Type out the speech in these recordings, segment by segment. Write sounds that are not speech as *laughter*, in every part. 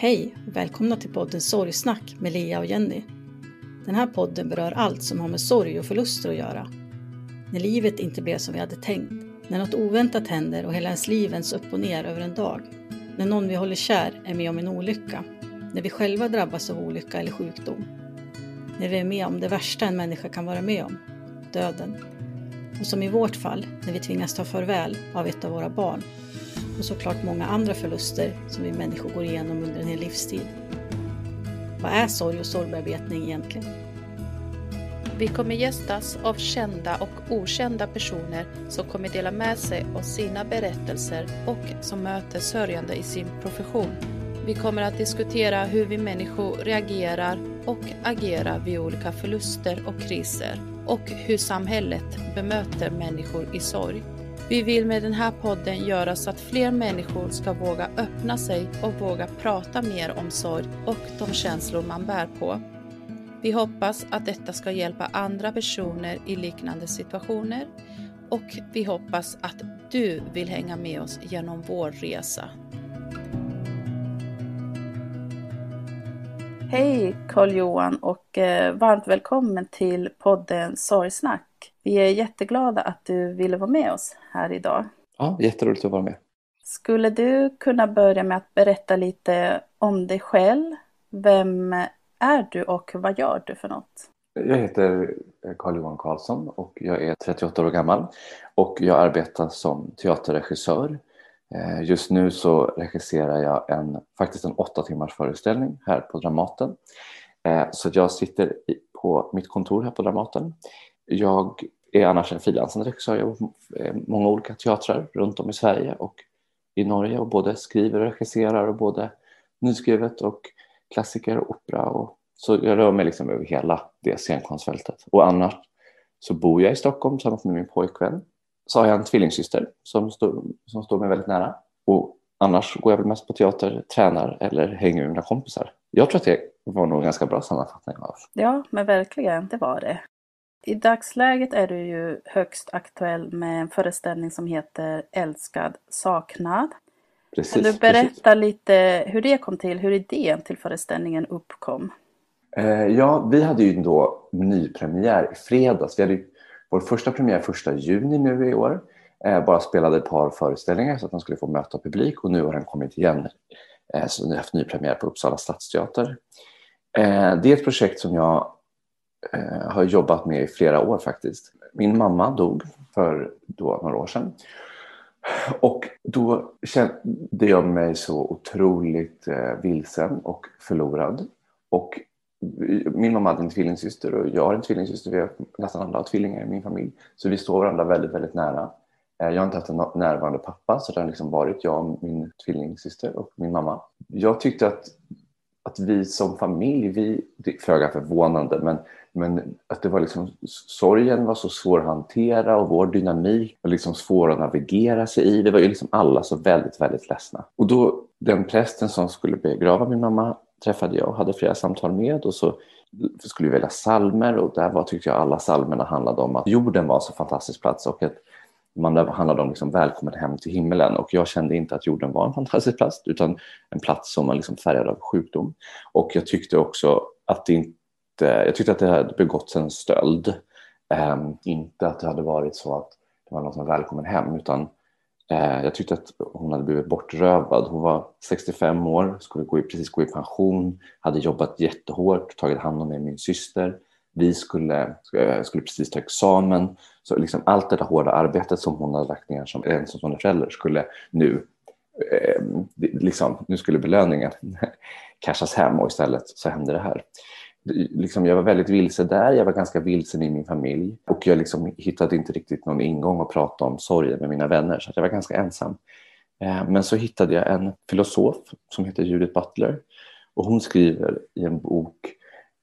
Hej och välkomna till podden Sorgsnack med Lea och Jenny. Den här podden berör allt som har med sorg och förluster att göra. När livet inte blev som vi hade tänkt, när något oväntat händer och hela ens liv vänds upp och ner över en dag, när någon vi håller kär är med om en olycka, när vi själva drabbas av olycka eller sjukdom, när vi är med om det värsta en människa kan vara med om, döden. Och som i vårt fall, när vi tvingas ta farväl av ett av våra barn och såklart många andra förluster som vi människor går igenom under en hel livstid. Vad är sorg och sorgbearbetning egentligen? Vi kommer gästas av kända och okända personer som kommer dela med sig av sina berättelser och som möter sörjande i sin profession. Vi kommer att diskutera hur vi människor reagerar och agerar vid olika förluster och kriser och hur samhället bemöter människor i sorg. Vi vill med den här podden göra så att fler människor ska våga öppna sig och våga prata mer om sorg och de känslor man bär på. Vi hoppas att detta ska hjälpa andra personer i liknande situationer och vi hoppas att du vill hänga med oss genom vår resa. Hej Carl-Johan och eh, varmt välkommen till podden Sorgsnack. Vi är jätteglada att du ville vara med oss här idag. Ja, jätteroligt att vara med. Skulle du kunna börja med att berätta lite om dig själv? Vem är du och vad gör du för något? Jag heter Carl-Johan Karlsson och jag är 38 år gammal och jag arbetar som teaterregissör. Eh, Just nu så regisserar jag en, faktiskt en åtta timmars föreställning här på Dramaten. Eh, Så jag sitter på mitt kontor här på Dramaten. Jag är annars en frilansande regissör. Jag har gjort eh, många olika teatrar runt om i Sverige och i Norge och både skriver och regisserar och både nyskrivet och klassiker och opera. Och, så jag rör mig liksom över hela det scenkonstfältet. Och annars så bor jag i Stockholm tillsammans med min pojkvän. Så har jag en tvillingsyster som, står som står mig väldigt nära. Och annars går jag väl mest på teater, tränar eller hänger med mina kompisar. Jag tror att det var nog en ganska bra sammanfattning av Ja, men verkligen, det var det. I dagsläget är du ju högst aktuell med en föreställning som heter Älskad saknad. precis. Kan du precis. berätta lite hur det kom till, hur idén till föreställningen uppkom? Eh, ja, vi hade ju då nypremiär i fredags. Vi hade ju vår första premiär första juni nu i år. Eh, bara spelade ett par föreställningar så att de skulle få möta publik och nu har den kommit igen. Eh, så vi har haft nypremiär på Uppsala stadsteater. Eh, det är ett projekt som jag eh, har jobbat med i flera år faktiskt. Min mamma dog för då några år sedan. Och då kände jag mig så otroligt eh, vilsen och förlorad. Och min mamma hade en tvillingsyster och jag har en tvillingsyster. Vi har nästan alla tvillingar i min familj. Så vi står varandra väldigt, väldigt nära. Eh, jag har inte haft en närvarande pappa så det har liksom varit jag, min tvillingsyster och min mamma. Jag tyckte att, att vi som familj, vi, det är föga förvånande, men, men att det var liksom, sorgen var så svår att hantera och vår dynamik var liksom svår att navigera sig i. Det var ju liksom alla så väldigt, väldigt ledsna. Och då, den prästen som skulle begrava min mamma träffade jag och hade flera samtal med och så skulle vi välja salmer och där var, tyckte jag alla salmerna handlade om att jorden var en så fantastisk plats och att man handlade om liksom välkommen hem till himmelen och jag kände inte att jorden var en fantastisk plats utan en plats som var liksom färgad av sjukdom. Och jag tyckte också att det inte, jag tyckte att det hade begåtts en stöld. Um, inte att det hade varit så att det var någon som var välkommen hem utan uh, jag tyckte att hon hade blivit bortrövad. Hon var 65 år, skulle gå i, precis gå i pension, hade jobbat jättehårt, tagit hand om mig och min syster. Vi skulle, eh, skulle precis ta examen så liksom allt det där hårda arbetet som hon hade lagt ner som ensamstående förälder skulle nu, eh, liksom, nu skulle belöningen *laughs* cashas hem och istället så hände det här. Liksom, jag var väldigt vilse där, jag var ganska vilsen i min familj och jag liksom hittade inte riktigt någon ingång att prata om sorgen med mina vänner så jag var ganska ensam. Eh, men så hittade jag en filosof som heter Judith Butler och hon skriver i en bok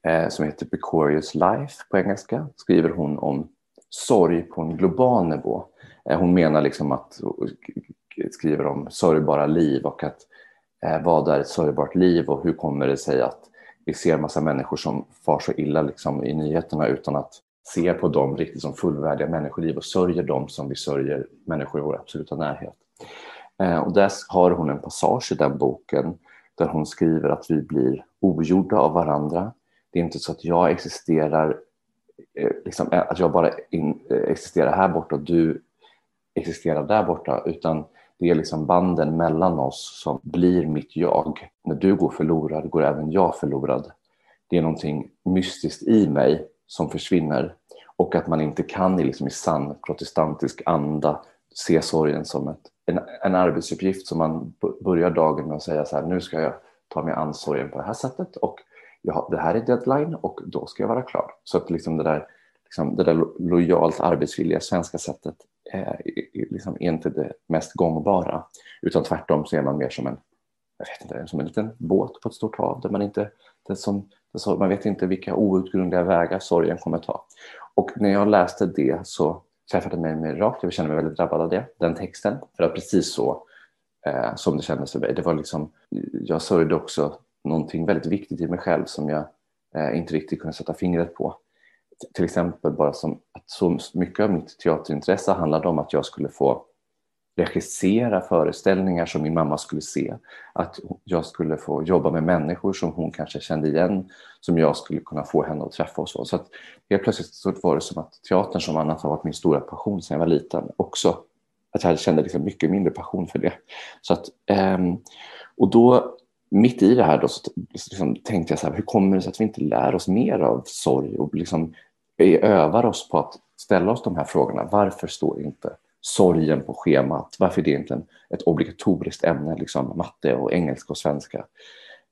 eh, som heter Precarious Life på engelska, skriver hon om sorg på en global nivå. Eh, hon menar liksom att, skriver om sörjbara liv och att vad är ett sörjbart liv och hur kommer det sig att vi ser massa människor som far så illa liksom i nyheterna utan att se på dem riktigt som fullvärdiga människoliv och sörjer dem som vi sörjer människor i vår absoluta närhet. Eh, och där har hon en passage i den boken där hon skriver att vi blir ogjorda av varandra. Det är inte så att jag existerar Eh, liksom, eh, att jag bara in, eh, existerar här borta och du existerar där borta, utan det är liksom banden mellan oss som blir mitt jag. När du går förlorad går även jag förlorad. Det är någonting mystiskt i mig som försvinner och att man inte kan liksom i sann protestantisk anda se sorgen som ett, en, en arbetsuppgift som man börjar dagen med att säga så här, nu ska jag ta mig an sorgen på det här sättet och jag, det här är deadline och då ska jag vara klar. Så att liksom det där, liksom det där lojalt arbetsvilliga svenska sättet är, liksom är inte det mest gångbara. Utan tvärtom så är man mer som en, jag vet inte, som en liten båt på ett stort hav där man inte, det som, det som, man vet inte vilka outgrundliga vägar sorgen kommer ta. Och när jag läste det så träffade det mig mig rakt, jag kände mig väldigt drabbad av det, den texten. För att precis så eh, som det kändes för mig. Det var liksom, jag sörjde också någonting väldigt viktigt i mig själv som jag eh, inte riktigt kunde sätta fingret på. Till exempel bara som att så mycket av mitt teaterintresse handlade om att jag skulle få regissera föreställningar som min mamma skulle se. Att jag skulle få jobba med människor som hon kanske kände igen, som jag skulle kunna få henne att träffa och så. Så att helt plötsligt så var det som att teatern som annars har varit min stora passion sedan jag var liten också, att jag kände liksom mycket mindre passion för det. Så att, ehm, och då mitt i det här då, så liksom tänkte jag så här, hur kommer det sig att vi inte lär oss mer av sorg och liksom vi övar oss på att ställa oss de här frågorna. Varför står inte sorgen på schemat? Varför är det inte ett obligatoriskt ämne, liksom matte och engelska och svenska?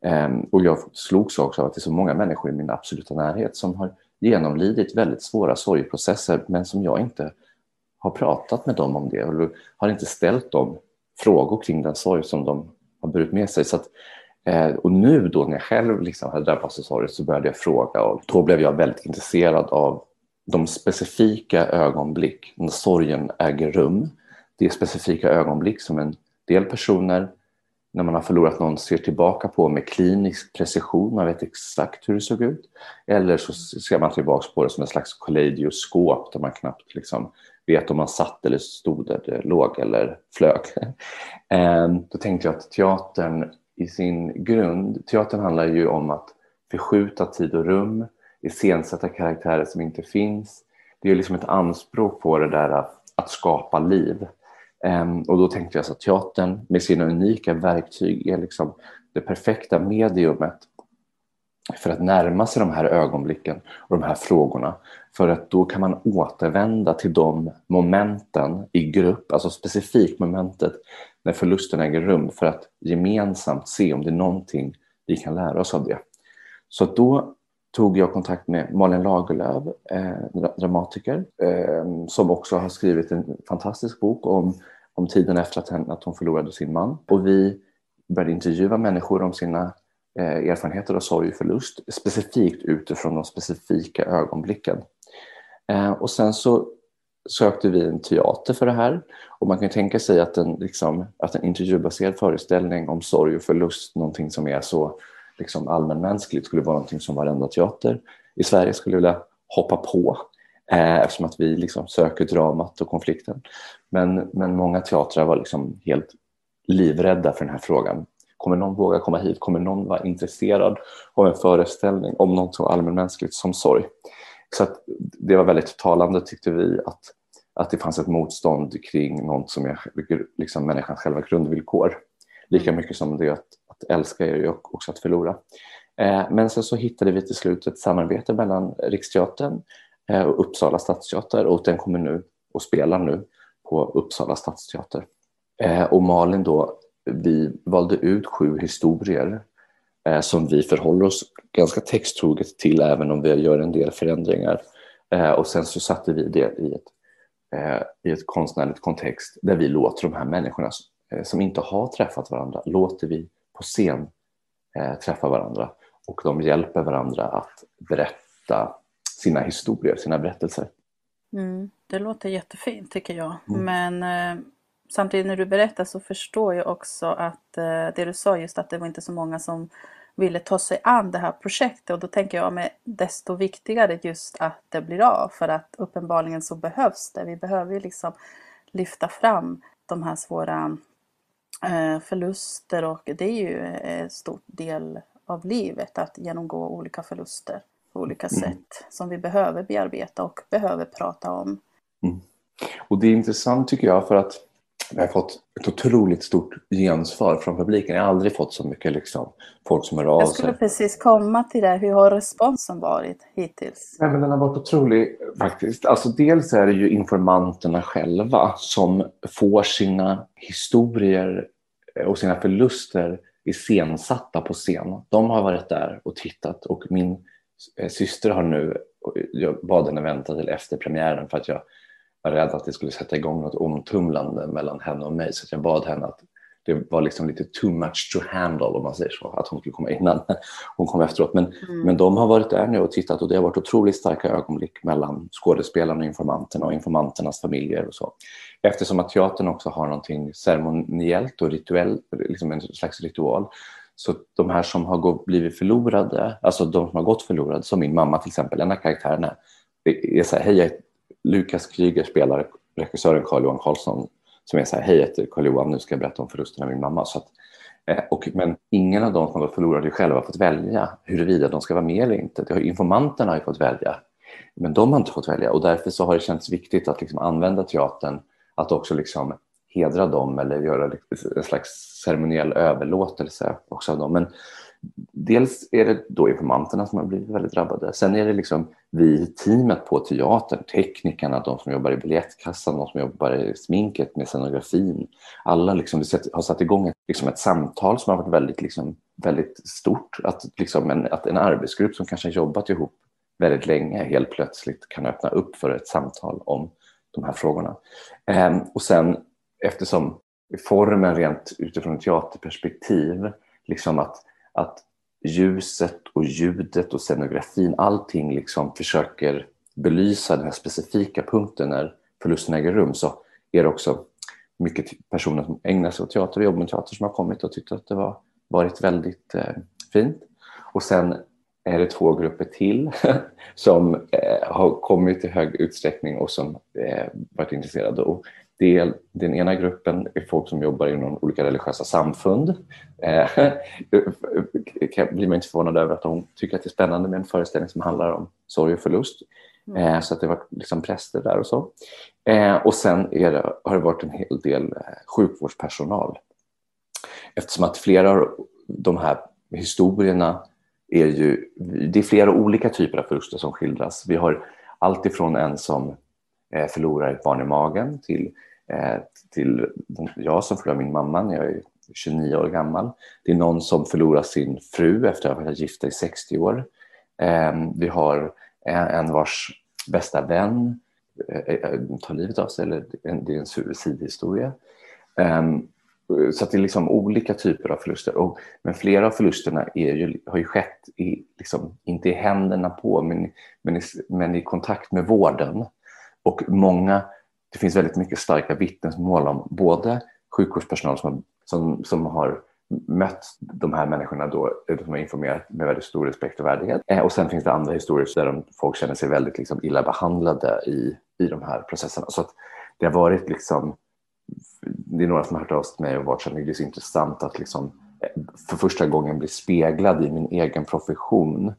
Ehm, och jag slogs också av att det är så många människor i min absoluta närhet som har genomlidit väldigt svåra sorgprocesser men som jag inte har pratat med dem om det eller har inte ställt dem frågor kring den sorg som de har burit med sig. Så att Eh, och nu då när jag själv liksom hade drabbats av sorg så började jag fråga och då blev jag väldigt intresserad av de specifika ögonblick när sorgen äger rum. Det är specifika ögonblick som en del personer när man har förlorat någon ser tillbaka på med klinisk precision, man vet exakt hur det såg ut. Eller så ser man tillbaka på det som en slags kaleidoskop där man knappt liksom vet om man satt eller stod eller låg eller flög. *laughs* Eh, då tänkte jag att teatern i sin grund, teatern handlar ju om att förskjuta tid och rum, iscensätta karaktärer som inte finns. Det är liksom ett anspråk på det där att, att skapa liv. Um, och då tänkte jag så att teatern med sina unika verktyg är liksom det perfekta mediumet för att närma sig de här ögonblicken och de här frågorna. För att då kan man återvända till de momenten i grupp, alltså specifikt momentet när förlusten äger rum för att gemensamt se om det är någonting vi kan lära oss av det. Så då tog jag kontakt med Malin Lagerlöf, eh, dramatiker, eh, som också har skrivit en fantastisk bok om, om tiden efter att, henne, att hon förlorade sin man. Och vi började intervjua människor om sina eh, erfarenheter av sorg och förlust specifikt utifrån de specifika ögonblicken. Eh, och sen så sökte vi en teater för det här och man kan tänka sig att en, liksom, att en intervjubaserad föreställning om sorg och förlust, någonting som är så liksom, allmänmänskligt, skulle vara någonting som varenda teater i Sverige skulle vilja hoppa på eh, eftersom att vi liksom söker dramat och konflikten. Men, men många teatrar var liksom helt livrädda för den här frågan. Kommer någon våga komma hit? Kommer någon vara intresserad av en föreställning om något så allmänmänskligt som sorg? Så det var väldigt talande tyckte vi att, att det fanns ett motstånd kring något som är liksom människans själva grundvillkor. Lika mm. mycket som det att, att älska är ju också att förlora. Eh, men sen så hittade vi till slut ett samarbete mellan Riksteatern eh, och Uppsala stadsteater och den kommer nu och spelar nu på Uppsala stadsteater. Eh, och Malin då, vi valde ut sju historier eh, som vi förhåller oss ganska texttroget till även om vi gör en del förändringar. Eh, och sen så satte vi det i ett, eh, i ett konstnärligt kontext där vi låter de här människorna eh, som inte har träffat varandra, låter vi på scen eh, träffa varandra och de hjälper varandra att berätta sina historier, sina berättelser. Mm, det låter jättefint tycker jag. Mm. Men eh, samtidigt när du berättar så förstår jag också att eh, det du sa just att det var inte så många som ville ta sig an det här projektet och då tänker jag med desto viktigare just att det blir av för att uppenbarligen så behövs det. Vi behöver ju liksom lyfta fram de här svåra eh, förluster och det är ju en stor del av livet att genomgå olika förluster på olika mm. sätt som vi behöver bearbeta och behöver prata om. Mm. Och det är intressant tycker jag för att vi har fått ett otroligt stort gensvar från publiken. Jag har aldrig fått så mycket liksom, folk som hör av sig. Jag skulle precis komma till det. Hur har responsen varit hittills? Nej, men den har varit otrolig faktiskt. Alltså, dels är det ju informanterna själva som får sina historier och sina förluster iscensatta på scen. De har varit där och tittat och min eh, syster har nu, jag bad henne vänta till efter premiären för att jag var rädd att det skulle sätta igång något omtumlande mellan henne och mig så jag bad henne att det var liksom lite too much to handle om man säger så, att hon skulle komma innan *laughs* hon kom efteråt. Men, mm. men de har varit där nu och tittat och det har varit otroligt starka ögonblick mellan skådespelarna och informanterna och informanternas familjer och så. Eftersom att teatern också har någonting ceremoniellt och rituellt, liksom en slags ritual, så de här som har blivit förlorade, alltså de som har gått förlorade, som min mamma till exempel, en av karaktärerna, är så här, hej jag Lukas Kryger spelar regissören Carl-Johan Karlsson som är så här, hej jag heter Carl-Johan, nu ska jag berätta om förlusten av min mamma. Så att, eh, och, men ingen av de som har förlorat själva har fått välja huruvida de ska vara med eller inte. Det har, informanterna har ju fått välja, men de har inte fått välja och därför så har det känts viktigt att liksom använda teatern att också liksom hedra dem eller göra liksom en slags ceremoniell överlåtelse också av dem. Men dels är det då informanterna som har blivit väldigt drabbade. Sen är det liksom vi i teamet på teatern, teknikerna, de som jobbar i biljettkassan, de som jobbar i sminket med scenografin. Alla liksom, har satt igång ett, liksom ett samtal som har varit väldigt, liksom, väldigt stort. Att, liksom en, att en arbetsgrupp som kanske har jobbat ihop väldigt länge helt plötsligt kan öppna upp för ett samtal om de här frågorna. Ehm, och sen eftersom formen rent utifrån ett teaterperspektiv, liksom att att ljuset och ljudet och scenografin, allting liksom försöker belysa den här specifika punkten när förlusten äger rum så är det också mycket personer som ägnar sig åt teater och jobbar med teater som har kommit och tyckt att det var varit väldigt eh, fint. Och sen är det två grupper till *laughs* som eh, har kommit i hög utsträckning och som eh, varit intresserade. Och Del, den ena gruppen är folk som jobbar inom olika religiösa samfund. Eh, *laughs* blir man inte förvånad över att de tycker att det är spännande med en föreställning som handlar om sorg och förlust. Mm. Eh, så att det var liksom präster där och så. Eh, och sen det, har det varit en hel del eh, sjukvårdspersonal. Eftersom att flera av de här historierna är ju, det är flera olika typer av förluster som skildras. Vi har allt ifrån en som Eh, förlorar ett barn i magen till eh, till jag som förlorar min mamma när jag är 29 år gammal. Det är någon som förlorar sin fru efter att ha varit gifta i 60 år. Ehm, vi har en vars bästa vän eh, tar livet av sig, eller det är en suicidhistoria. Ehm, så att det är liksom olika typer av förluster. Och, men flera av förlusterna är ju, har ju skett, i, liksom, inte i händerna på, men, men, i, men i kontakt med vården. Och många, det finns väldigt mycket starka vittnesmål om både sjukvårdspersonal som, som, som har mött de här människorna då, som har informerat med väldigt stor respekt och värdighet. Eh, och sen finns det andra historier där de, folk känner sig väldigt liksom, illa behandlade i, i de här processerna. Så att det har varit liksom, det är några som har hört av sig till mig och varit så det är så intressant att liksom, eh, för första gången bli speglad i min egen profession.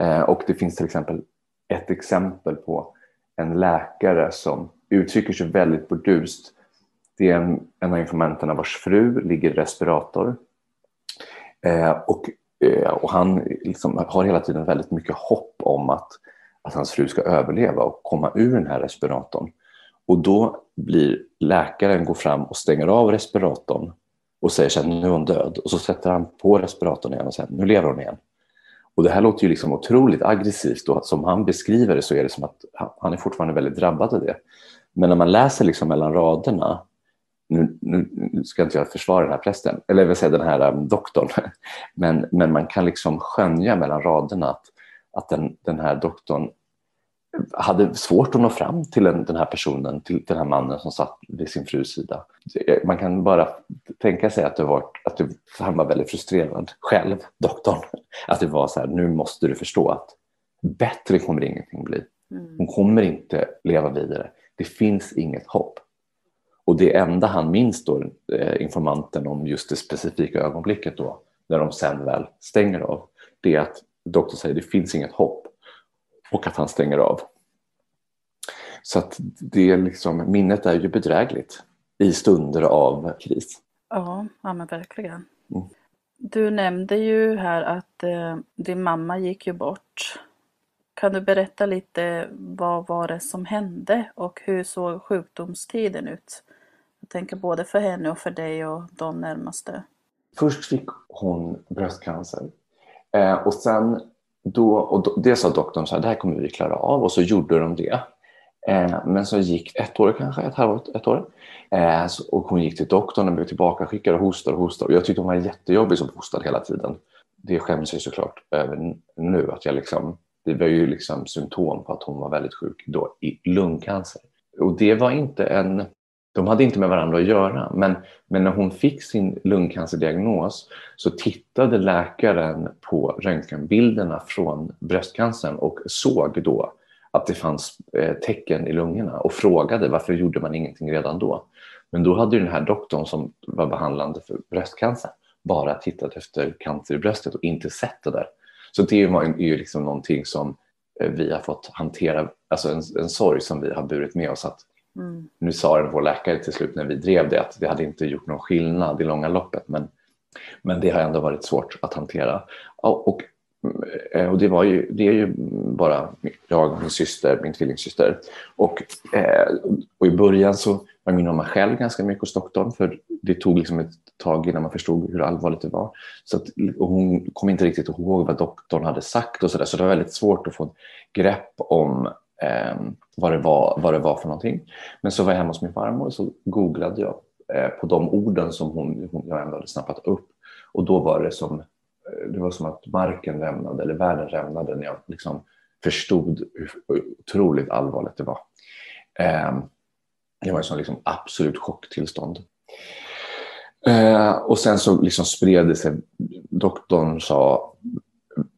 Eh, och det finns till exempel ett exempel på en läkare som uttrycker sig väldigt burdust. Det är en, en av informanterna vars fru ligger i respirator Eh, och, eh, och han liksom har hela tiden väldigt mycket hopp om att, att hans fru ska överleva och komma ur den här respiratorn. Och då blir läkaren går fram och stänger av respiratorn och säger att nu är hon död. Och så sätter han på respiratorn igen och säger nu lever hon igen. Och det här låter ju liksom otroligt aggressivt och som han beskriver det så är det som att han är fortfarande väldigt drabbad av det. Men när man läser liksom mellan raderna nu, nu, ska inte jag försvara den här prästen, eller vill säga den här um, doktorn, *laughs* men, men man kan liksom skönja mellan raderna att, att den, den här doktorn hade svårt att nå fram till den, här personen, till den här mannen som satt vid sin frus sida. Man kan bara tänka sig att, det var, att det, han var väldigt frustrerad själv, doktorn. Att det var så här, nu måste du förstå att bättre kommer ingenting bli. Mm. Hon kommer inte leva vidare. Det finns inget hopp. Och det enda han minns då, eh, informanten om just det specifika ögonblicket då, när de sen väl stänger av, det är att doktorn säger det finns inget hopp och att han stänger av. Så att det är liksom, minnet är ju bedrägligt i stunder av kris. Ja, ja men verkligen. Mm. Du nämnde ju här att eh, din mamma gick ju bort. Kan du berätta lite vad var det som hände och hur såg sjukdomstiden ut? Jag tänker både för henne och för dig och de närmaste. Först fick hon bröstcancer. Eh, och sen då, och då, det sa doktorn så här, det här kommer vi klara av och så gjorde de det. Eh, men så gick ett år kanske, ett halvår, ett år. Eh, så, och hon gick till doktorn och blev tillbakaskickad och hostade och hostade. Och jag tyckte hon var jättejobbig som hostade hela tiden. Det skäms jag såklart över nu. Att jag liksom, det var ju liksom symptom på att hon var väldigt sjuk då i lungcancer. Och det var inte en de hade inte med varandra att göra, men, men när hon fick sin lungcancerdiagnos så tittade läkaren på röntgenbilderna från bröstcancern och såg då att det fanns eh, tecken i lungorna och frågade varför gjorde man ingenting redan då. Men då hade den här doktorn som var behandlande för bröstcancer bara tittat efter cancer i bröstet och inte sett det där. Så det är ju liksom någonting som eh, vi har fått hantera, alltså en, en sorg som vi har burit med oss att Mm. Nu sa vår läkare till slut när vi drev det att det hade inte gjort någon skillnad i långa loppet men, men det har ändå varit svårt att hantera. Och, eh, och det, var ju, det är ju bara jag, min syster, min tvillingsyster. Och, eh, och i början så var min mamma själv ganska mycket hos doktorn för det tog liksom ett tag innan man förstod hur allvarligt det var. Så att, hon kom inte riktigt ihåg vad doktorn hade sagt och så där. Så det var väldigt svårt att få grepp om eh, vad, det var, vad det var för någonting. Men så var jag hemma hos min farmor och så googlade jag eh, på de orden som hon, hon, jag ändå hade snappat upp. Och då var det som, eh, det var som att marken rämnade eller världen rämnade när jag liksom förstod hur otroligt allvarligt det var. Eh, det var ett sånt liksom absolut chocktillstånd. Eh, och sen så liksom spred det sig. Doktorn sa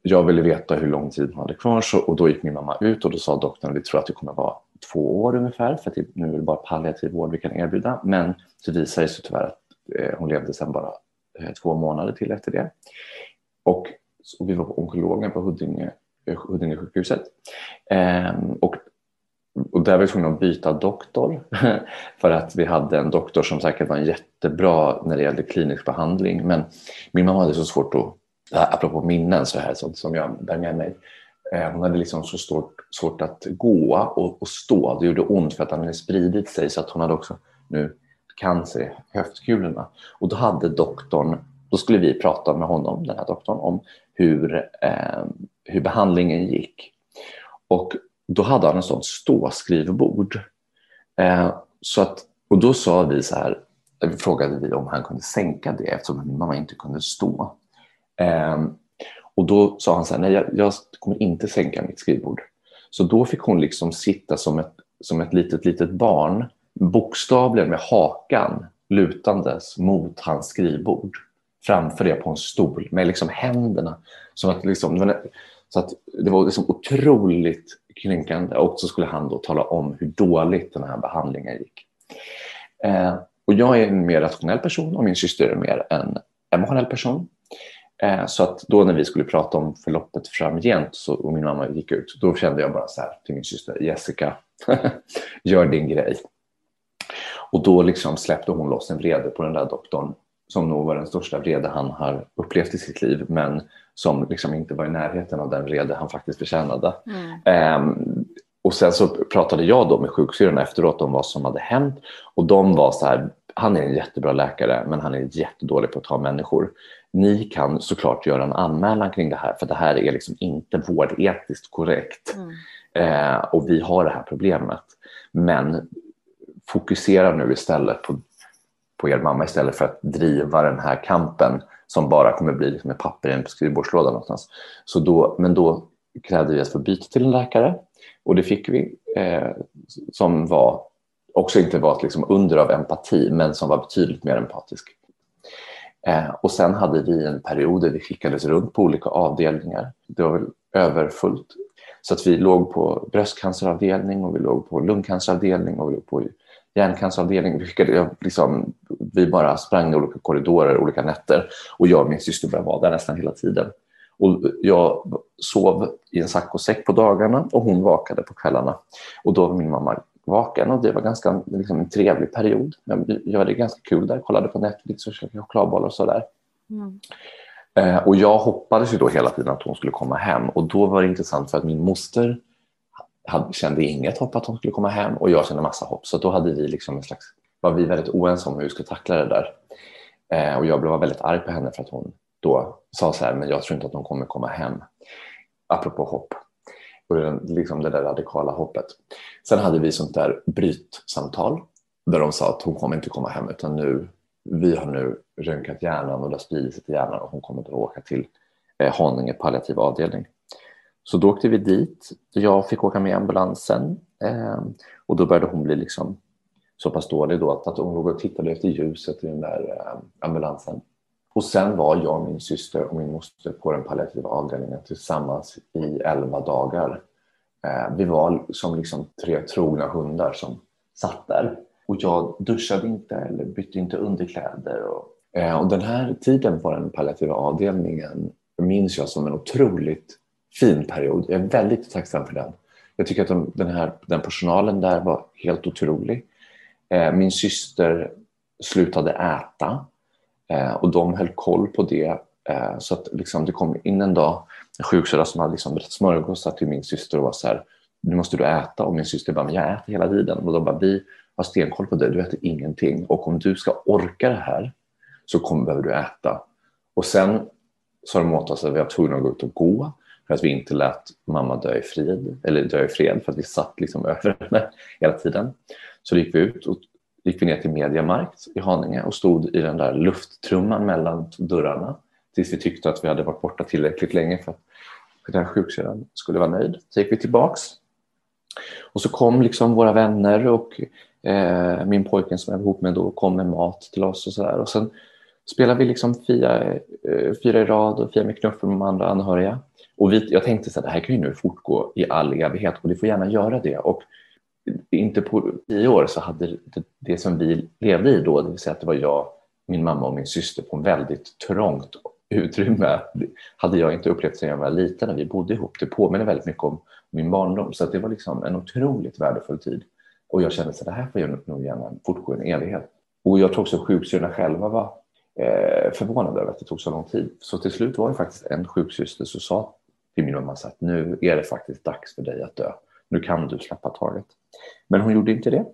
jag ville veta hur lång tid hon hade kvar så, och då gick min mamma ut och då sa doktorn vi tror att det kommer vara två år ungefär för att nu är det bara palliativ vård vi kan erbjuda. Men så visade det sig tyvärr att eh, hon levde sedan bara eh, två månader till efter det. Och, och vi var på onkologen på Huddinge, eh, Huddinge sjukhuset. Eh, och, och där var vi tvungna att byta doktor *laughs* för att vi hade en doktor som säkert var jättebra när det gällde klinisk behandling men min mamma hade så svårt att apropå minnen så här, sånt som jag bär med mig. Eh, hon hade liksom så stort, svårt att gå och, och, stå. Det gjorde ont för att han hade spridit sig så att hon hade också nu cancer i höftkulorna. Och då hade doktorn, då skulle vi prata med honom, den här doktorn, om hur, eh, hur behandlingen gick. Och då hade han en sån ståskrivbord. Eh, så att, och då sa vi så här, frågade vi om han kunde sänka det eftersom min mamma inte kunde stå. Eh, och då sa han så här, nej jag, jag, kommer inte sänka mitt skrivbord. Så då fick hon liksom sitta som ett, som ett litet, litet barn, bokstavligen med hakan lutandes mot hans skrivbord framför det på en stol med liksom händerna. Så att, liksom, så att det var liksom otroligt kränkande och så skulle han då tala om hur dåligt den här behandlingen gick. Eh, och jag är en mer rationell person och min syster är mer en emotionell person. Eh, så att då när vi skulle prata om förloppet framgent så, och min mamma gick ut, då kände jag bara så här till min syster Jessica, *laughs* gör din grej. Och då liksom släppte hon loss en vrede på den där doktorn som nog var den största vrede han har upplevt i sitt liv men som liksom inte var i närheten av den vrede han faktiskt förtjänade. Mm. Um, och sen så pratade jag då med sjuksyrrorna efteråt om vad som hade hänt och de var så här, han är en jättebra läkare men han är jättedålig på att ta människor. Ni kan såklart göra en anmälan kring det här för det här är liksom inte vårdetiskt korrekt. Mm. Eh, och vi har det här problemet. Men fokusera nu istället på, på er mamma istället för att driva den här kampen som bara kommer bli liksom ett papper i en skrivbordslåda någonstans. Så då, men då krävde vi att få byta till en läkare och det fick vi eh, som var också inte var ett liksom under av empati men som var betydligt mer empatisk. Eh, och sen hade vi en period där vi skickades runt på olika avdelningar. Det var väl överfullt. Så att vi låg på bröstcanceravdelning och vi låg på lungcanceravdelning och vi låg på hjärncanceravdelning. Vi, skickade, liksom, vi bara sprang i olika korridorer olika nätter och jag och min syster började var där nästan hela tiden. Och jag sov i en saccosäck på dagarna och hon vakade på kvällarna. Och då var min mamma vaken och det var ganska liksom, en trevlig period. Jag hade ganska kul där, kollade på Netflix och käkade chokladbollar och sådär. Mm. Eh, och jag hoppades ju då hela tiden att hon skulle komma hem och då var det intressant för att min moster hade, kände inget hopp att hon skulle komma hem och jag kände massa hopp. Så då hade vi liksom en slags, var vi väldigt oense om hur vi skulle tackla det där. Eh, och jag blev väldigt arg på henne för att hon då sa så här, men jag tror inte att hon kommer komma hem. Apropå hopp. Och det, liksom det där radikala hoppet. Sen hade vi sånt där brytsamtal där de sa att hon kommer inte komma hem utan nu, vi har nu röntgat hjärnan och det har spridit sig till hjärnan och hon kommer att åka till eh, Haninge palliativ avdelning. Så då åkte vi dit. Jag fick åka med ambulansen eh, och då började hon bli liksom så pass dålig då att, att hon låg och tittade efter ljuset i den där eh, ambulansen. Och sen var jag, min syster och min moster på den palliativa avdelningen tillsammans i elva dagar. Eh, vi var som liksom tre trogna hundar som satt där. Och jag duschade inte eller bytte inte underkläder. Och, eh, och den här tiden på den palliativa avdelningen minns jag som en otroligt fin period. Jag är väldigt tacksam för den. Jag tycker att de, den, här, den personalen där var helt otrolig. Eh, min syster slutade äta Eh, och de höll koll på det. Eh, så att liksom, det kom in en dag en sjuksköterska som hade liksom brett smörgåsar till min syster och var så här, nu måste du äta. Och min syster bara, men jag äter hela tiden. Och de bara, vi har stenkoll på dig, du äter ingenting. Och om du ska orka det här så kommer, behöver du äta. Och sen sa de åt oss att vi var tvungna att gå ut och gå för att vi inte lät mamma dö i fred, eller dö i fred för att vi satt liksom över henne hela tiden. Så gick vi ut och gick vi ner till Mediamarkt i Haninge och stod i den där lufttrumman mellan dörrarna tills vi tyckte att vi hade varit borta tillräckligt länge för att den sjuksyrran skulle vara nöjd. Så gick vi tillbaks och så kom liksom våra vänner och eh, min pojken som jag var ihop med då kom med mat till oss och så där. Och sen spelade vi liksom fyra, eh, fyra i rad och fyra med knuffen med de andra anhöriga. Och vi, jag tänkte att det här kan ju nu fortgå i all evighet och det får gärna göra det. Och inte på tio år så hade det, det som vi levde i då, det vill säga att det var jag, min mamma och min syster på en väldigt trångt utrymme, hade jag inte upplevt sedan jag var liten när vi bodde ihop. Det påminner väldigt mycket om min barndom så det var liksom en otroligt värdefull tid. Och jag kände att det här får jag nog gärna fortgå en evighet. Och jag tror också sjuksyrrorna själva var eh, förvånade över att det tog så lång tid. Så till slut var det faktiskt en sjuksyster som sa till min mamma att nu är det faktiskt dags för dig att dö. Nu kan du släppa taget. Men hon gjorde inte det.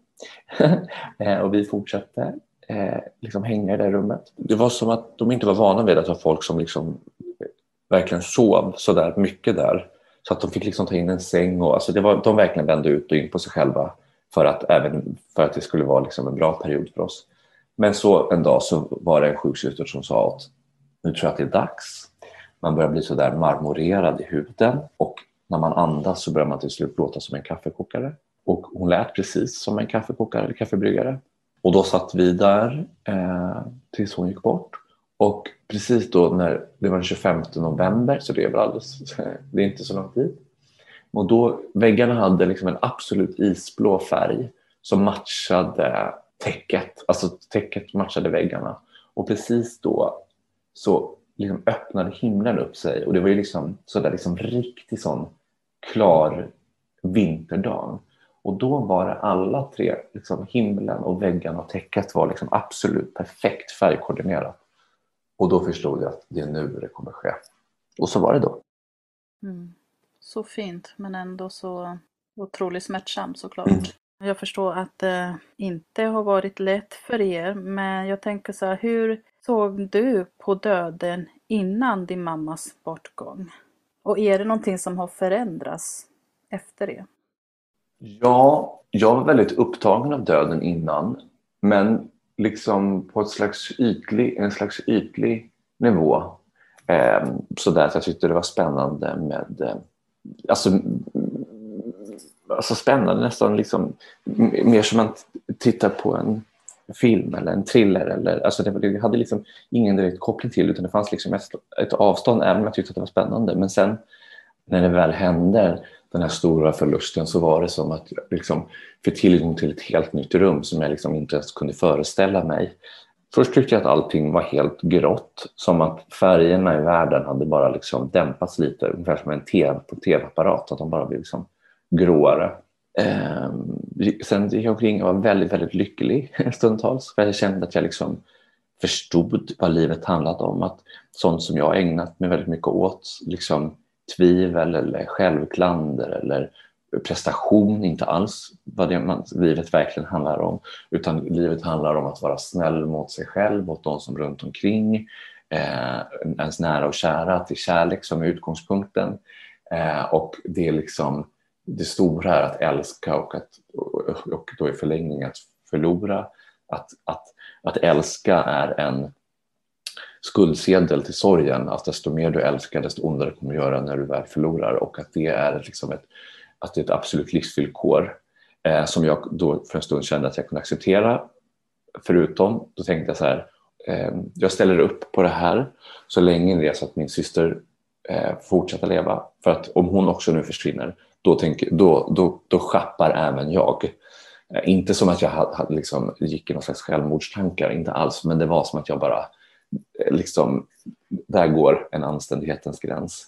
*laughs* Eh, och vi fortsatte eh, liksom hänga i det rummet. Det var som att de inte var vana vid att ha folk som liksom eh, verkligen sov så där mycket där. Så att de fick liksom ta in en säng och alltså det var, de verkligen vände ut och in på sig själva för att, även för att det skulle vara liksom en bra period för oss. Men så en dag så var det en sjuksyster som sa att nu tror jag att det är dags. Man börjar bli så där marmorerad i huden och när man andas så börjar man till slut låta som en kaffekokare. Och hon lät precis som en kaffekokare eller kaffebryggare. Och då satt vi där eh, tills hon gick bort. Och precis då när det var den 25 november, så det är väl alldeles, *laughs* det är inte så lång tid. Och då, väggarna hade liksom en absolut isblå färg som matchade täcket. Alltså täcket matchade väggarna. Och precis då så liksom öppnade himlen upp sig och det var ju liksom sådär liksom riktigt sån klar vinterdag. Och då var det alla tre, liksom himlen och väggarna och täcket var liksom absolut perfekt färgkoordinerat. Och då förstod jag att det är nu det kommer ske. Och så var det då. Mm. Så fint men ändå så otroligt smärtsamt såklart. Mm. Jag förstår att det inte har varit lätt för er men jag tänker så här, hur såg du på döden innan din mammas bortgång? Och är det någonting som har förändrats efter det? Ja, jag var väldigt upptagen av döden innan. Men liksom på ett slags ytlig, en slags ytlig nivå. Eh, så där att jag tyckte det var spännande med eh, alltså, alltså spännande nästan liksom mer som man tittar på en film eller en thriller. Eller, alltså det, det hade liksom ingen direkt koppling till utan det fanns liksom ett, ett avstånd även om jag tyckte att det var spännande. Men sen när det väl händer den här stora förlusten så var det som att liksom få tillgång till ett helt nytt rum som jag liksom inte ens kunde föreställa mig. Först tyckte jag att allting var helt grått, som att färgerna i världen hade bara liksom dämpats lite, ungefär som en TV på tv-apparat, att de bara blev liksom gråare. Eh, sen gick jag omkring och var väldigt, väldigt lycklig *laughs* stundtals, för jag kände att jag liksom förstod vad livet handlade om, att sånt som jag ägnat mig väldigt mycket åt, liksom tvivel eller självklander eller prestation, inte alls vad det man, livet verkligen handlar om. Utan livet handlar om att vara snäll mot sig själv, mot de som runt omkring, eh, ens nära och kära, att det är kärlek som är utgångspunkten. Eh, och det är liksom det stora är att älska och, att, och då i förlängningen att förlora. Att, att, att älska är en skuldsedel till sorgen, att desto mer du älskar desto ondare kommer du göra när du väl förlorar och att det är liksom ett, att det är ett absolut livsvillkor eh, som jag då för en stund kände att jag kunde acceptera. Förutom, då tänkte jag så här, eh, jag ställer upp på det här så länge det är så att min syster eh, fortsätter leva. För att om hon också nu försvinner, då, tänker, då, då, då schappar även jag. Eh, inte som att jag hade, liksom, gick i någon slags självmordstankar, inte alls, men det var som att jag bara Eh, liksom, där går en anständighetens gräns.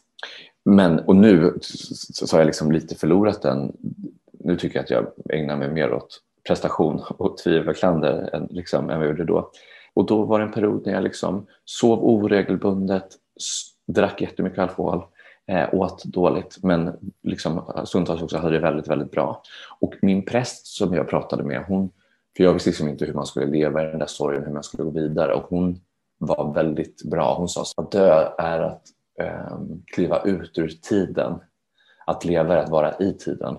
Men, och nu så har jag liksom lite förlorat den. Nu tycker jag att jag ägnar mig mer åt prestation och tvivelklander än, liksom, än vad jag gjorde då. Och då var det en period när jag liksom sov oregelbundet, drack jättemycket alkohol, eh, åt dåligt men liksom, eh, stundtals också hade det väldigt, väldigt bra. Och min präst som jag pratade med, hon, för jag visste liksom inte hur man skulle leva i den där sorgen, hur man skulle gå vidare och hon var väldigt bra. Hon sa att dö är att eh, kliva ut ur tiden. Att leva är att vara i tiden.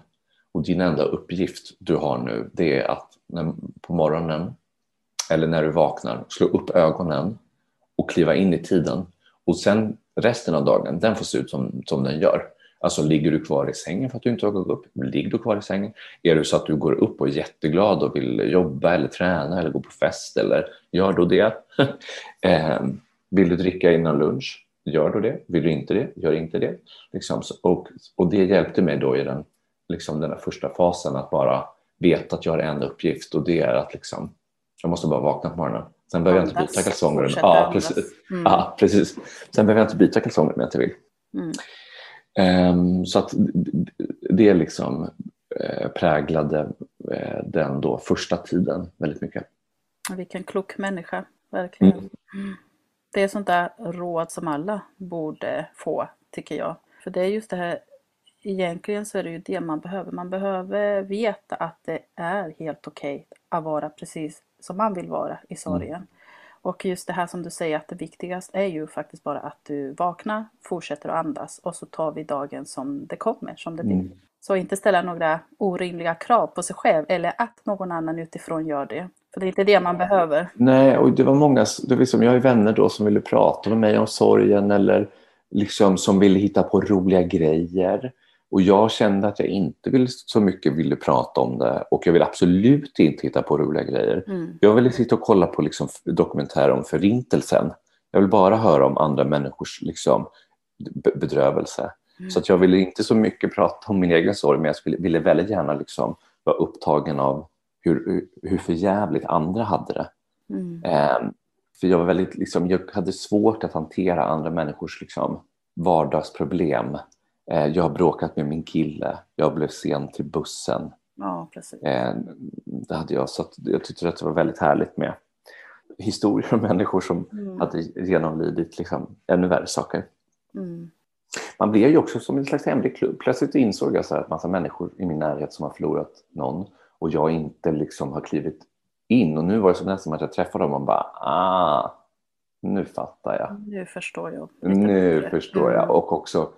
Och din enda uppgift du har nu det är att när, på morgonen eller när du vaknar slå upp ögonen och kliva in i tiden. Och sen resten av dagen, den får se ut som, som den gör. Alltså ligger du kvar i sängen för att du inte har gått upp? Ligger du kvar i sängen? Är det så att du går upp och är jätteglad och vill jobba eller träna eller gå på fest eller gör då det. *laughs* eh, vill du dricka innan lunch? Gör då det. Vill du inte det? Gör inte det. Liksom, och, och det hjälpte mig då i den, liksom den första fasen att bara veta att jag har en uppgift och det är att liksom, jag måste bara vakna på morgonen. Sen behöver jag inte byta kalsonger. Ja, precis. Mm. ja, precis. Sen behöver jag inte byta kalsonger om jag inte vill. Mm. Um, så att det liksom uh, präglade uh, den då första tiden väldigt mycket. Vilken klok människa, verkligen. Mm. Det är sånt där råd som alla borde få, tycker jag. För det är just det här, egentligen så är det ju det man behöver. Man behöver veta att det är helt okej okay att vara precis som man vill vara i sorgen. Mm. Och just det här som du säger att det viktigaste är ju faktiskt bara att du vaknar, fortsätter att andas och så tar vi dagen som det kommer, som det blir. Mm. Så inte ställa några orimliga krav på sig själv eller att någon annan utifrån gör det. För det är inte det man behöver. Nej, och det var många, det var som, jag har vänner då som ville prata med mig om sorgen eller liksom som ville hitta på roliga grejer. Och jag kände att jag inte ville, så mycket ville prata om det och jag vill absolut inte hitta på roliga grejer. Mm. Jag ville sitta och kolla på liksom dokumentärer om förintelsen. Jag vill bara höra om andra människors liksom, be- bedrövelse. Så att jag ville inte så mycket prata om min egen sorg men jag skulle, ville väldigt gärna liksom vara upptagen av hur, hur, förjävligt andra hade det. Mm. Ehm, för jag, var väldigt, liksom, jag hade svårt att hantera andra människors liksom, vardagsproblem. Eh, jag har bråkat med min kille, jag blev sen till bussen. Ja, precis. Eh, det hade jag, så att jag tyckte att det var väldigt härligt med historier om människor som Mm. hade genomlidit liksom, ännu värre saker. Mm. Man blev ju också som en slags hemlig klubb. Plötsligt insåg jag så att massa människor i min närhet som har förlorat någon och jag inte liksom har klivit in. Och nu var det som nästan att jag träffade dem och bara ah, nu fattar jag. Nu förstår jag. Nu bättre. förstår jag. Mm. Och också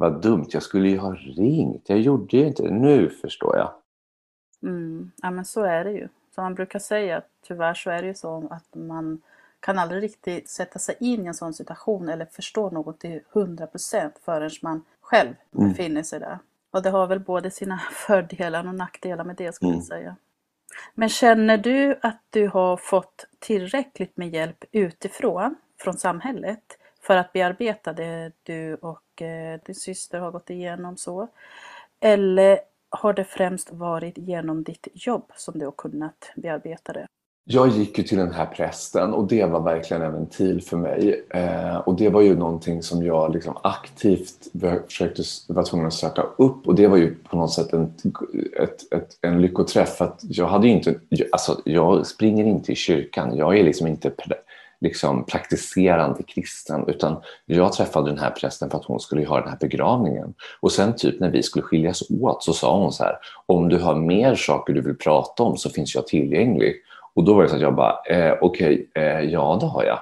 vad dumt, jag skulle ju ha ringt. Jag gjorde ju inte det. Nu förstår jag. Mm. Ja, men så är det ju. Som man brukar säga, tyvärr så är det ju så att man kan aldrig riktigt sätta sig in i en sån situation eller förstå något till 100% förrän man själv Mm. befinner sig där. Och det har väl både sina *laughs* fördelar och nackdelar med det skulle Mm. jag säga. Men känner du att du har fått tillräckligt med hjälp utifrån, från samhället, för att bearbeta det du och eh, din syster har gått igenom så? Eller har det främst varit genom ditt jobb som du har kunnat bearbeta det? Jag gick ju till den här prästen och det var verkligen en ventil för mig. Eh, och det var ju någonting som jag liksom aktivt försökte, var tvungen att söka upp och det var ju på något sätt en, ett, ett, en lyckoträff. För att jag hade ju inte, alltså jag springer inte i kyrkan, jag är liksom inte präst liksom praktiserande kristen utan jag träffade den här prästen för att hon skulle ha den här begravningen. Och sen typ när vi skulle skiljas åt så sa hon så här, om du har mer saker du vill prata om så finns jag tillgänglig. Och då var det så att jag bara, eh, okej, eh, ja det har jag.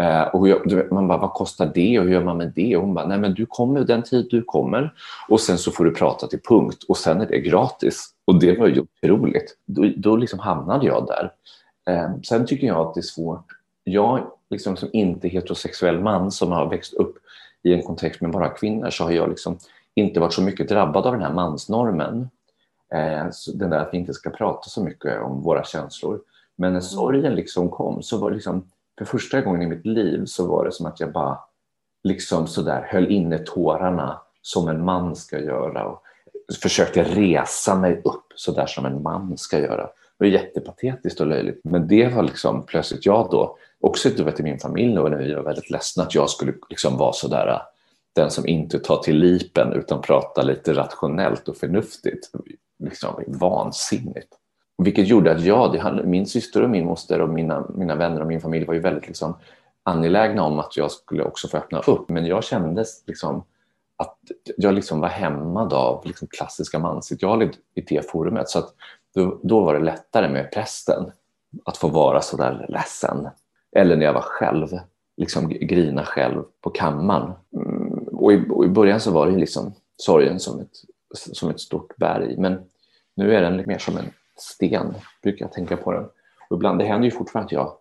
Eh, och jag, du vet, man bara, vad kostar det och hur gör man med det? Och hon bara, nej men du kommer den tid du kommer och sen så får du prata till punkt och sen är det gratis. Och det var ju otroligt. Då, då liksom hamnade jag där. Eh, sen tycker jag att det är svårt. Jag liksom som inte heterosexuell man som har växt upp i en kontext med bara kvinnor så har jag liksom inte varit så mycket drabbad av den här mansnormen. Eh, den där att vi inte ska prata så mycket om våra känslor. Men när sorgen liksom kom så var det liksom för första gången i mitt liv så var det som att jag bara liksom sådär höll inne tårarna som en man ska göra och försökte resa mig upp sådär som en man ska göra. Det var jättepatetiskt och löjligt. Men det var liksom plötsligt jag då, också utöver till i min familj och när vi var väldigt ledsna att jag skulle liksom vara sådär den som inte tar till lipen utan pratar lite rationellt och förnuftigt. Liksom vansinnigt. Vilket gjorde att jag, det min syster och min moster och mina, mina vänner och min familj var ju väldigt liksom angelägna om att jag skulle också få öppna upp. Men jag kände liksom att jag liksom var hämmad av liksom klassiska mansideal i, i det forumet. Så att då, då var det lättare med prästen att få vara så där ledsen. Eller när jag var själv, liksom grina själv på kammaren. Mm, och, i, och i början så var det liksom sorgen som ett, som ett stort berg. Men nu är den mer som en sten, brukar jag tänka på den. Och ibland, det händer ju fortfarande att jag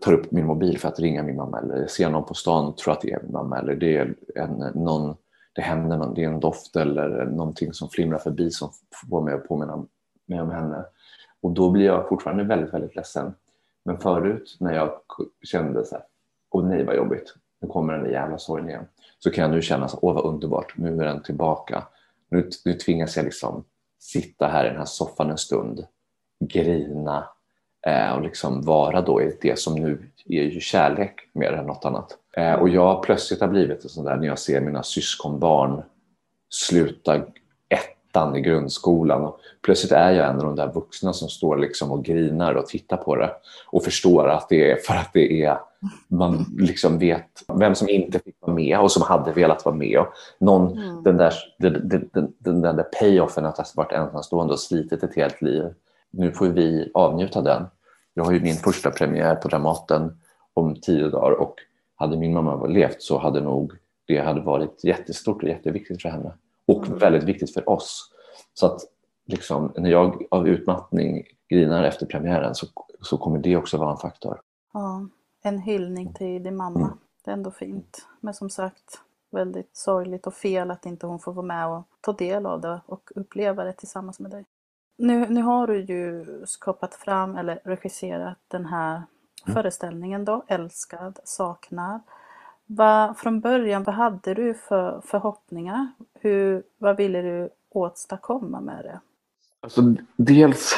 tar upp min mobil för att ringa min mamma eller ser någon på stan och tror att det är min mamma eller det är en, någon, det händer någon, det är en doft eller någonting som flimrar förbi som får mig att påminna med om henne. Och då blir jag fortfarande väldigt, väldigt ledsen. Men förut när jag kände så här, åh nej vad jobbigt, nu kommer den där jävla sorgen igen. Så kan jag nu känna så åh vad underbart, nu är den tillbaka. Nu, nu tvingas jag liksom sitta här i den här soffan en stund, grina eh, och liksom vara då i det som nu är ju kärlek mer än något annat. Eh, och jag plötsligt har blivit sån där när jag ser mina syskonbarn sluta ettan i grundskolan och plötsligt är jag en av de där vuxna som står liksom och grinar och tittar på det och förstår att det är för att det är man liksom vet vem som inte fick vara med och som hade velat vara med. Och någon, Mm. den, där, den, den, den, den där payoffen att ha varit ensamstående och slitit ett helt liv. Nu får vi avnjuta den. Jag har ju min första premiär på Dramaten om tio dagar och hade min mamma levt så hade nog det hade varit jättestort och jätteviktigt för henne. Och väldigt viktigt för oss. Så att liksom, när jag av utmattning grinar efter premiären så, så kommer det också vara en faktor. Ja, en hyllning till din mamma. Mm. Det är ändå fint. Men som sagt, väldigt sorgligt och fel att inte hon får vara med och ta del av det och uppleva det tillsammans med dig. Nu, nu har du ju skapat fram eller regisserat den här Mm. föreställningen då, Älskad, saknad. Va, från början, vad hade du för förhoppningar? Hur, vad ville du åstadkomma med det? Alltså, dels,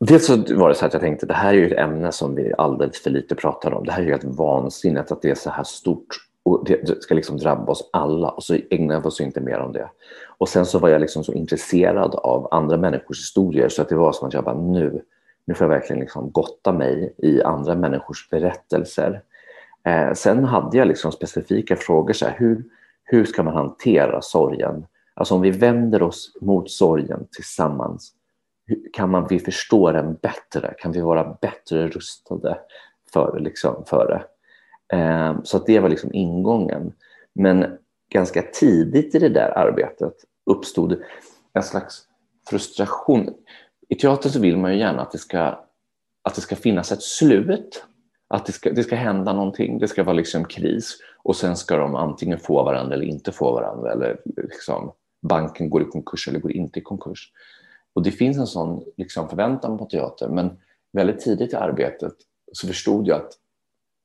dels så var det så att jag tänkte det här är ju ett ämne som vi alldeles för lite pratar om. Det här är ju helt vansinnigt att det är så här stort och det ska liksom drabba oss alla och så ägnar vi oss inte mer om det. Och sen så var jag liksom så intresserad av andra människors historier så att det var som att jag bara nu, nu får jag verkligen liksom gotta mig i andra människors berättelser. Eh, sen hade jag liksom specifika frågor, så här, hur, hur ska man hantera sorgen? Alltså om vi vänder oss mot sorgen tillsammans, kan man, vi förstå den bättre? Kan vi vara bättre rustade för, liksom, för det? Eh, så att det var liksom ingången. Men ganska tidigt i det där arbetet uppstod en slags frustration. I teatern så vill man ju gärna att det ska, att det ska finnas ett slut. Att det ska, det ska hända någonting, det ska vara liksom kris och sen ska de antingen få varandra eller inte få varandra. Eller liksom, banken går i konkurs eller går inte i konkurs. Och det finns en sån liksom, förväntan på teater men väldigt tidigt i arbetet så förstod jag att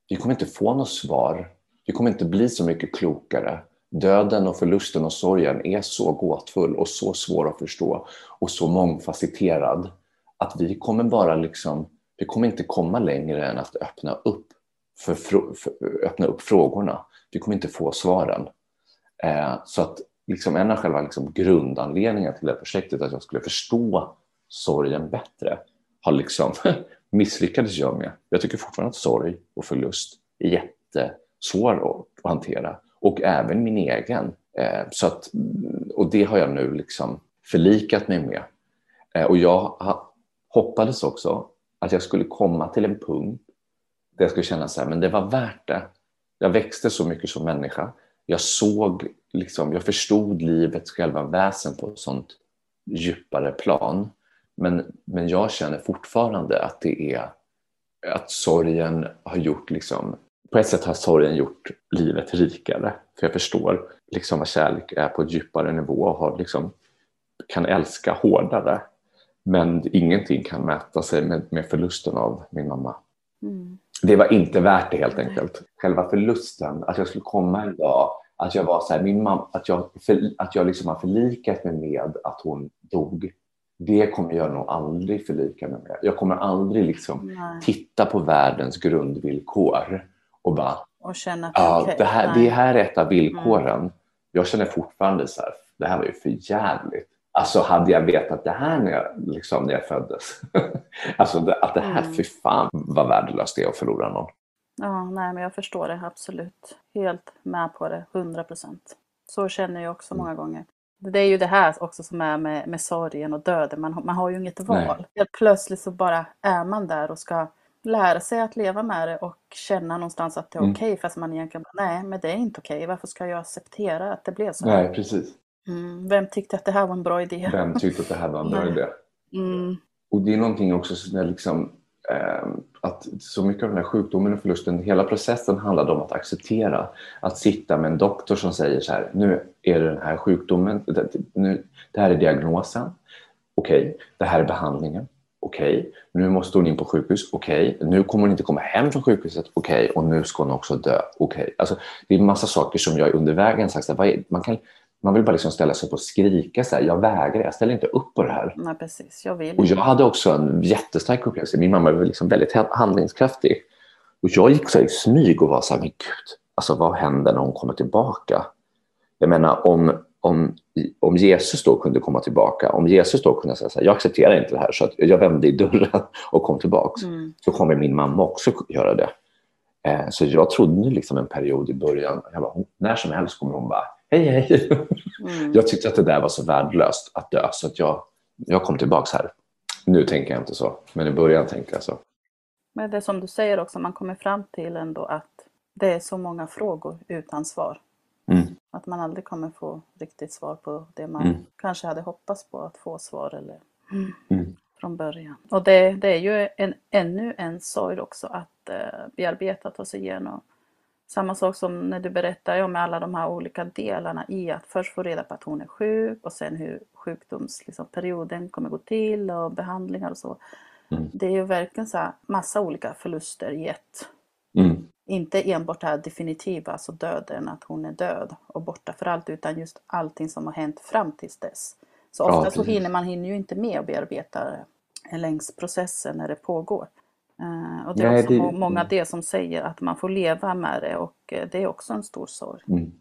vi kommer inte få något svar. Vi kommer inte bli så mycket klokare. Döden och förlusten och sorgen är så gåtfull och så svår att förstå och så mångfacetterad att vi kommer bara liksom, vi kommer inte komma längre än att öppna upp, för, för, öppna upp frågorna. Vi kommer inte få svaren. Eh, så att liksom en av själva liksom grundanledningarna till det här projektet, att jag skulle förstå sorgen bättre, har liksom *laughs* misslyckades jag med. Jag tycker fortfarande att sorg och förlust är jättesvår att, att hantera. Och även min egen. Eh, så att, och det har jag nu liksom förlikat mig med. Eh, och jag ha, hoppades också att jag skulle komma till en punkt där jag skulle känna så här, men det var värt det. Jag växte så mycket som människa. Jag såg, liksom, jag förstod livets själva väsen på ett sånt djupare plan. Men, men jag känner fortfarande att det är att sorgen har gjort liksom, på ett sätt har sorgen gjort livet rikare. För jag förstår liksom vad kärlek är på ett djupare nivå och har liksom, kan älska hårdare. Men ingenting kan mäta sig med, med förlusten av min mamma. Mm. Det var inte värt det helt enkelt. Själva förlusten, att jag skulle komma en dag, att jag var så här, min mamma, att jag, för, att jag liksom har förlikat mig med att hon dog. Det kommer jag nog aldrig förlika mig med. Jag kommer aldrig liksom Nej. titta på världens grundvillkor och bara, Och känna att ja, det, här, nej. det här är ett av villkoren. Jag känner fortfarande så här, det här var ju för jävligt. Alltså hade jag vetat det här när jag, liksom, när jag föddes. *laughs* alltså det, att det här, Mm. för fan vad värdelöst det är att förlora någon. Ja, nej men jag förstår det absolut. Helt med på det, 100 procent. Så känner jag också många gånger. Det är ju det här också som är med, med sorgen och döden. Man, har- man har ju inget val. Nej. Helt plötsligt så bara är man där och ska lära sig att leva med det och känna någonstans att det är Mm. okej. Fast man egentligen bara, nej men det är inte okej. Varför ska jag acceptera att det blev så här? Nej, precis. Mm, vem tyckte att det här var en bra idé? Vem tyckte att det här var en bra idé? Mm, Och det är någonting också som liksom, eh, att så mycket av den här sjukdomen och förlusten, hela processen handlade om att acceptera. Att sitta med en doktor som säger så här, nu är det den här sjukdomen, det, nu, det här är diagnosen, okej, det här är behandlingen, okej, nu måste hon in på sjukhus, okej, nu kommer hon inte komma hem från sjukhuset, okej, och nu ska hon också dö, okej. Alltså, det är en massa saker som jag under vägen sagt, så här, man, kan, man vill bara liksom ställa sig upp och skrika så här, jag vägrar, jag ställer inte upp på det här. nej precis, jag vill. Och jag hade också en jättestark upplevelse. Min mamma var liksom väldigt handlingskraftig. Och jag gick så i smyg och var så här, men gud, alltså vad händer när hon kommer tillbaka? Jag menar om, om, om Jesus då kunde komma tillbaka, om Jesus då kunde säga så här, jag accepterar inte det här, så att jag vände i dörren och kom tillbaka. Mm. Så kommer min mamma också göra det. Eh, så jag trodde liksom en period i början, jag bara, när som helst kommer hon bara, hej hej. Mm. Jag tyckte att det där var så värdelöst att dö, så att jag, jag kom tillbaka här. Nu tänker jag inte så, men i början tänkte jag så. Men det som du säger också, man kommer fram till ändå att det är så många frågor utan svar. Mm. Att man aldrig kommer få riktigt svar på det man Mm. kanske hade hoppats på att få svar eller... Mm. från början. Och det, det är ju en, ännu en sorg också att eh, bearbeta, ta sig igenom. Samma sak som när du berättar om alla de här olika delarna i att först få reda på att hon är sjuk och sen hur sjukdomsperioden liksom, kommer gå till och behandlingar och så. Mm. Det är ju verkligen så här massa olika förluster i ett. Mm. Inte enbart det här definitiva, alltså döden, att hon är död och borta för allt, utan just allting som har hänt fram tills dess. Så ofta ja, så hinner man hinner ju inte med att bearbeta längs processen när det pågår. Uh, och det är Nej, också det... många det som säger att man får leva med det och uh, det är också en stor sorg. Mm.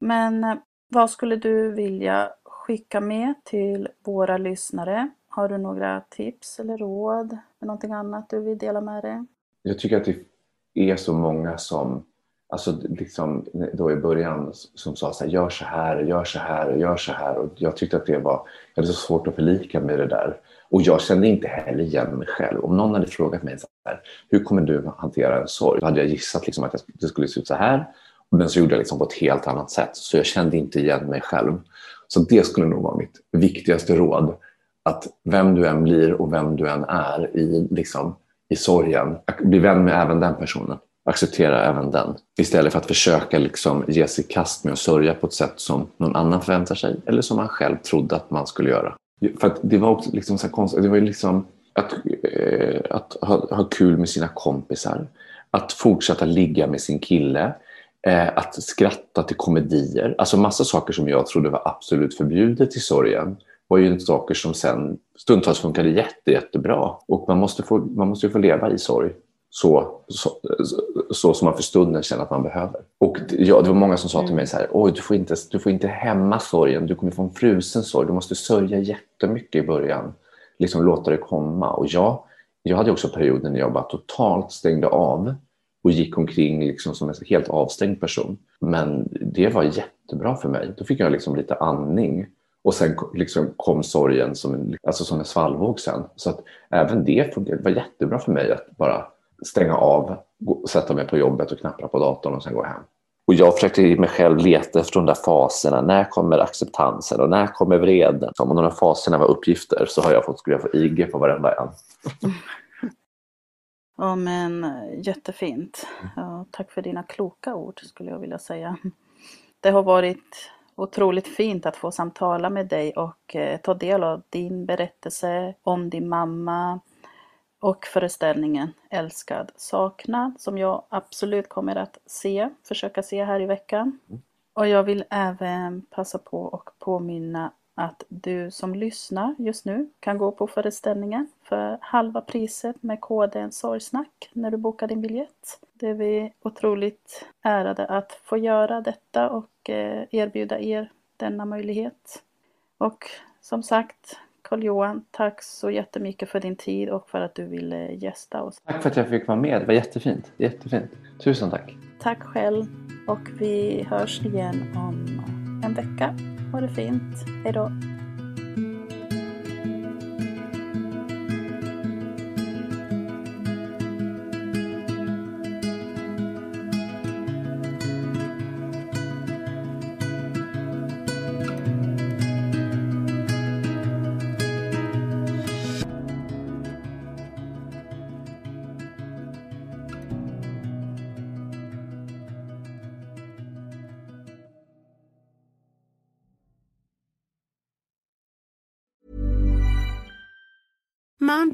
Men uh, vad skulle du vilja skicka med till våra lyssnare? Har du några tips eller råd? Eller någonting annat du vill dela med dig? Jag tycker att det är så många som, alltså liksom då i början som sa så här, gör så här, gör så här, gör så här. Och jag tyckte att det var, jag hade så svårt att förlika med det där. Och jag kände inte heller igen mig själv. Om någon hade frågat mig så här, hur kommer du hantera en sorg? Då hade jag gissat liksom att det skulle se ut så här. Men så gjorde jag liksom på ett helt annat sätt. Så jag kände inte igen mig själv. Så det skulle nog vara mitt viktigaste råd. Att vem du än blir och vem du än är i, liksom, i sorgen, bli vän med även den personen. Acceptera även den. Istället för att försöka liksom ge sig kast med att sörja på ett sätt som någon annan förväntar sig eller som man själv trodde att man skulle göra. För det var också liksom så konstigt. Det var liksom att, eh, att ha, ha kul med sina kompisar. Att fortsätta ligga med sin kille. Eh, att skratta till komedier. Alltså massa saker som jag trodde var absolut förbjudet i sorgen var ju saker som sen stundtals funkade jätte, jättebra. Och man måste få, man måste få leva i sorg så, så, så, som man för stunden känner att man behöver. Och ja, det var många som sa till mig så här, Oj, du får inte, du får inte hämma sorgen, du kommer få en frusen sorg, du måste sörja jättemycket i början. Liksom låta det komma. Och jag, jag hade också perioder när jag bara totalt stängde av och gick omkring liksom som en helt avstängd person. Men det var jättebra för mig. Då fick jag liksom lite andning. Och sen liksom kom sorgen som en, alltså som en svallvåg sen. Så att även det fungerade. Det var jättebra för mig att bara stänga av, sätta mig på jobbet och knappra på datorn och sen gå hem. Och jag försökte i mig själv leta efter de där faserna. När kommer acceptansen och när kommer vreden? Om de där faserna var uppgifter så har jag fått skriva få IG på varenda en. *laughs* Ja men jättefint. Ja, tack för dina kloka ord skulle jag vilja säga. Det har varit otroligt fint att få samtala med dig och eh, ta del av din berättelse om din mamma, och föreställningen Älskad saknad som jag absolut kommer att se, försöka se här i veckan. Mm. Och jag vill även passa på och påminna att du som lyssnar just nu kan gå på föreställningen för halva priset med koden Sorgsnack när du bokar din biljett. Det är vi otroligt ärade att få göra detta och eh, erbjuda er denna möjlighet. Och som sagt, Carl-Johan, tack så jättemycket för din tid och för att du ville gästa oss. Tack för att jag fick vara med. Det var jättefint. Jättefint. Tusen tack. Tack själv. Och vi hörs igen om en vecka. Ha det fint. Hej då.